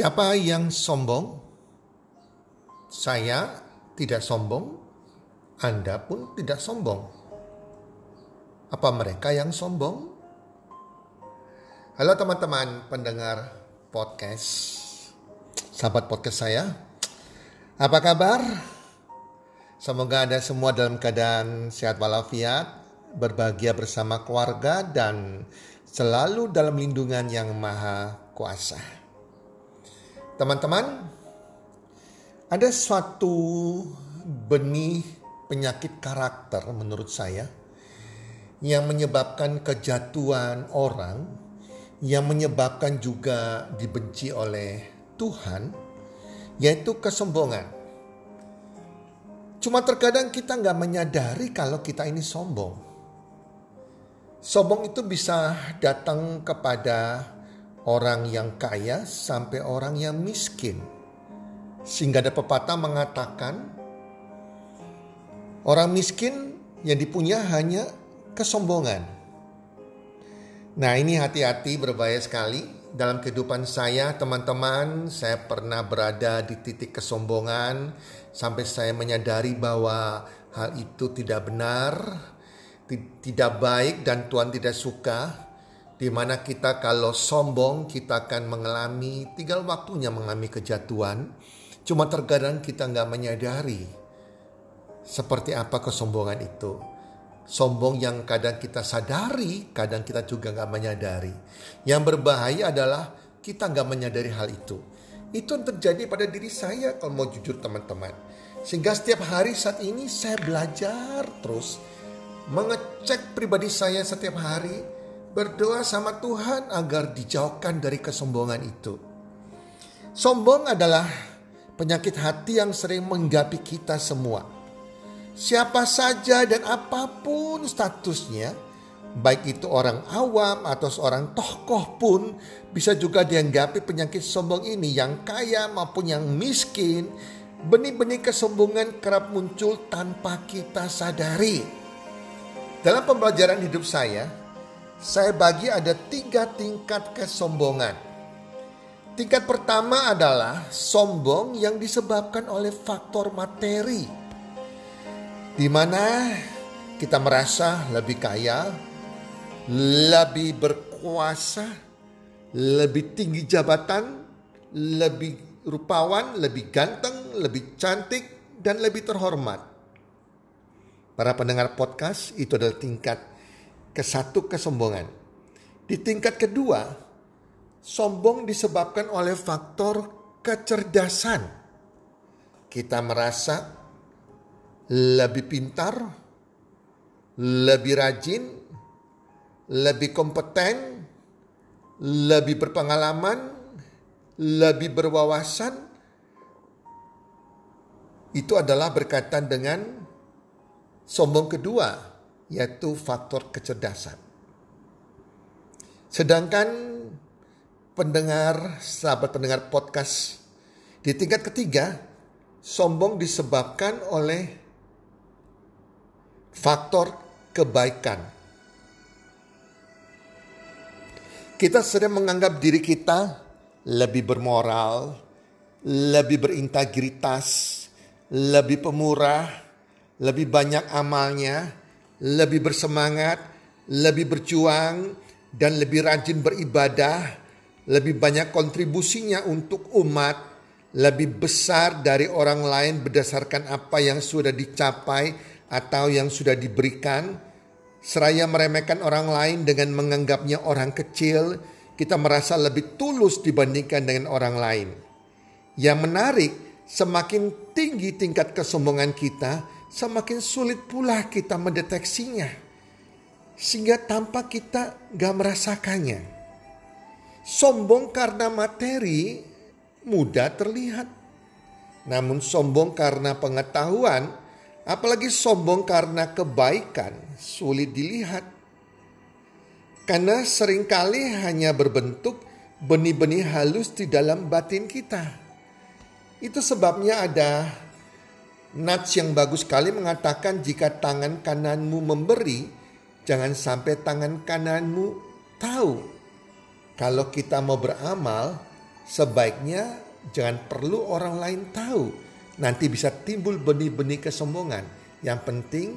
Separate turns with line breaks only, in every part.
Siapa yang sombong? Saya tidak sombong, Anda pun tidak sombong. Apa mereka yang sombong? Halo teman-teman pendengar podcast, sahabat podcast saya. Apa kabar? Semoga Anda semua dalam keadaan sehat walafiat, berbahagia bersama keluarga dan selalu dalam lindungan yang maha kuasa. Teman-teman, ada suatu benih penyakit karakter menurut saya yang menyebabkan kejatuhan orang, yang menyebabkan juga dibenci oleh Tuhan, yaitu kesombongan. Cuma terkadang kita nggak menyadari kalau kita ini sombong. Sombong itu bisa datang kepada orang yang kaya sampai orang yang miskin. Sehingga ada pepatah mengatakan orang miskin yang dipunya hanya kesombongan. Nah ini hati-hati berbahaya sekali. Dalam kehidupan saya teman-teman saya pernah berada di titik kesombongan sampai saya menyadari bahwa hal itu tidak benar, tidak baik dan Tuhan tidak suka di mana kita kalau sombong kita akan mengalami tinggal waktunya mengalami kejatuhan. Cuma terkadang kita nggak menyadari seperti apa kesombongan itu. Sombong yang kadang kita sadari kadang kita juga nggak menyadari. Yang berbahaya adalah kita nggak menyadari hal itu. Itu yang terjadi pada diri saya kalau mau jujur teman-teman. Sehingga setiap hari saat ini saya belajar terus mengecek pribadi saya setiap hari berdoa sama Tuhan agar dijauhkan dari kesombongan itu. Sombong adalah penyakit hati yang sering menggapi kita semua. Siapa saja dan apa pun statusnya, baik itu orang awam atau seorang tokoh pun bisa juga dianggapi penyakit sombong ini yang kaya maupun yang miskin. Benih-benih kesombongan kerap muncul tanpa kita sadari. Dalam pembelajaran hidup saya, saya bagi ada tiga tingkat kesombongan. Tingkat pertama adalah sombong yang disebabkan oleh faktor materi. Di mana kita merasa lebih kaya, lebih berkuasa, lebih tinggi jabatan, lebih rupawan, lebih ganteng, lebih cantik, dan lebih terhormat. Para pendengar podcast itu adalah tingkat ke satu kesombongan. Di tingkat kedua, sombong disebabkan oleh faktor kecerdasan. Kita merasa lebih pintar, lebih rajin, lebih kompeten, lebih berpengalaman, lebih berwawasan. Itu adalah berkaitan dengan sombong kedua yaitu faktor kecerdasan. Sedangkan pendengar, sahabat pendengar podcast di tingkat ketiga, sombong disebabkan oleh faktor kebaikan. Kita sering menganggap diri kita lebih bermoral, lebih berintegritas, lebih pemurah, lebih banyak amalnya, lebih bersemangat, lebih berjuang, dan lebih rajin beribadah, lebih banyak kontribusinya untuk umat, lebih besar dari orang lain berdasarkan apa yang sudah dicapai atau yang sudah diberikan, seraya meremehkan orang lain dengan menganggapnya orang kecil, kita merasa lebih tulus dibandingkan dengan orang lain. Yang menarik, semakin tinggi tingkat kesombongan kita, semakin sulit pula kita mendeteksinya. Sehingga tanpa kita gak merasakannya. Sombong karena materi mudah terlihat. Namun sombong karena pengetahuan, apalagi sombong karena kebaikan, sulit dilihat. Karena sering kali hanya berbentuk benih-benih halus di dalam batin kita. Itu sebabnya ada nats yang bagus sekali mengatakan jika tangan kananmu memberi, jangan sampai tangan kananmu tahu. Kalau kita mau beramal, sebaiknya jangan perlu orang lain tahu. Nanti bisa timbul benih-benih kesombongan. Yang penting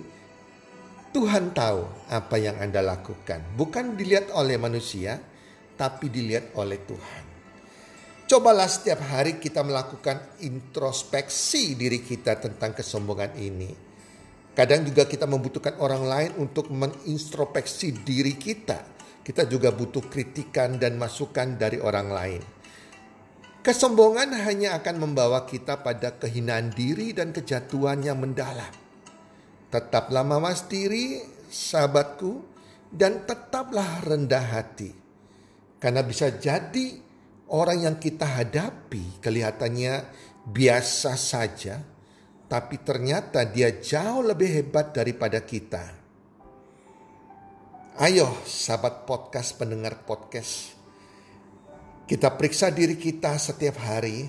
Tuhan tahu apa yang Anda lakukan. Bukan dilihat oleh manusia, tapi dilihat oleh Tuhan. Cobalah setiap hari kita melakukan introspeksi diri kita tentang kesombongan ini. Kadang juga kita membutuhkan orang lain untuk mengintrospeksi diri kita. Kita juga butuh kritikan dan masukan dari orang lain. Kesombongan hanya akan membawa kita pada kehinaan diri dan kejatuhan yang mendalam. Tetaplah mawas diri, sahabatku, dan tetaplah rendah hati. Karena bisa jadi orang yang kita hadapi kelihatannya biasa saja, tapi ternyata dia jauh lebih hebat daripada kita. Ayo, sahabat podcast, pendengar podcast, kita periksa diri kita setiap hari.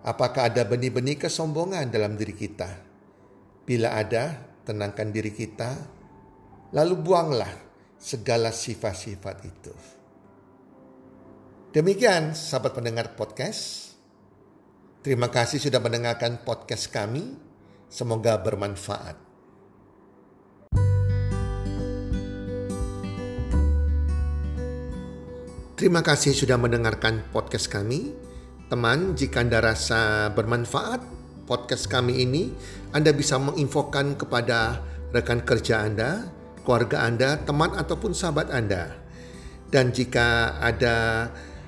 Apakah ada benih-benih kesombongan dalam diri kita? Bila ada, tenangkan diri kita, lalu buanglah segala sifat-sifat itu. Demikian sahabat pendengar podcast. Terima kasih sudah mendengarkan podcast kami. Semoga bermanfaat. Terima kasih sudah mendengarkan podcast kami. Teman, jika Anda rasa bermanfaat podcast kami ini, Anda bisa menginfokan kepada rekan kerja Anda, keluarga Anda, teman ataupun sahabat Anda. Dan jika ada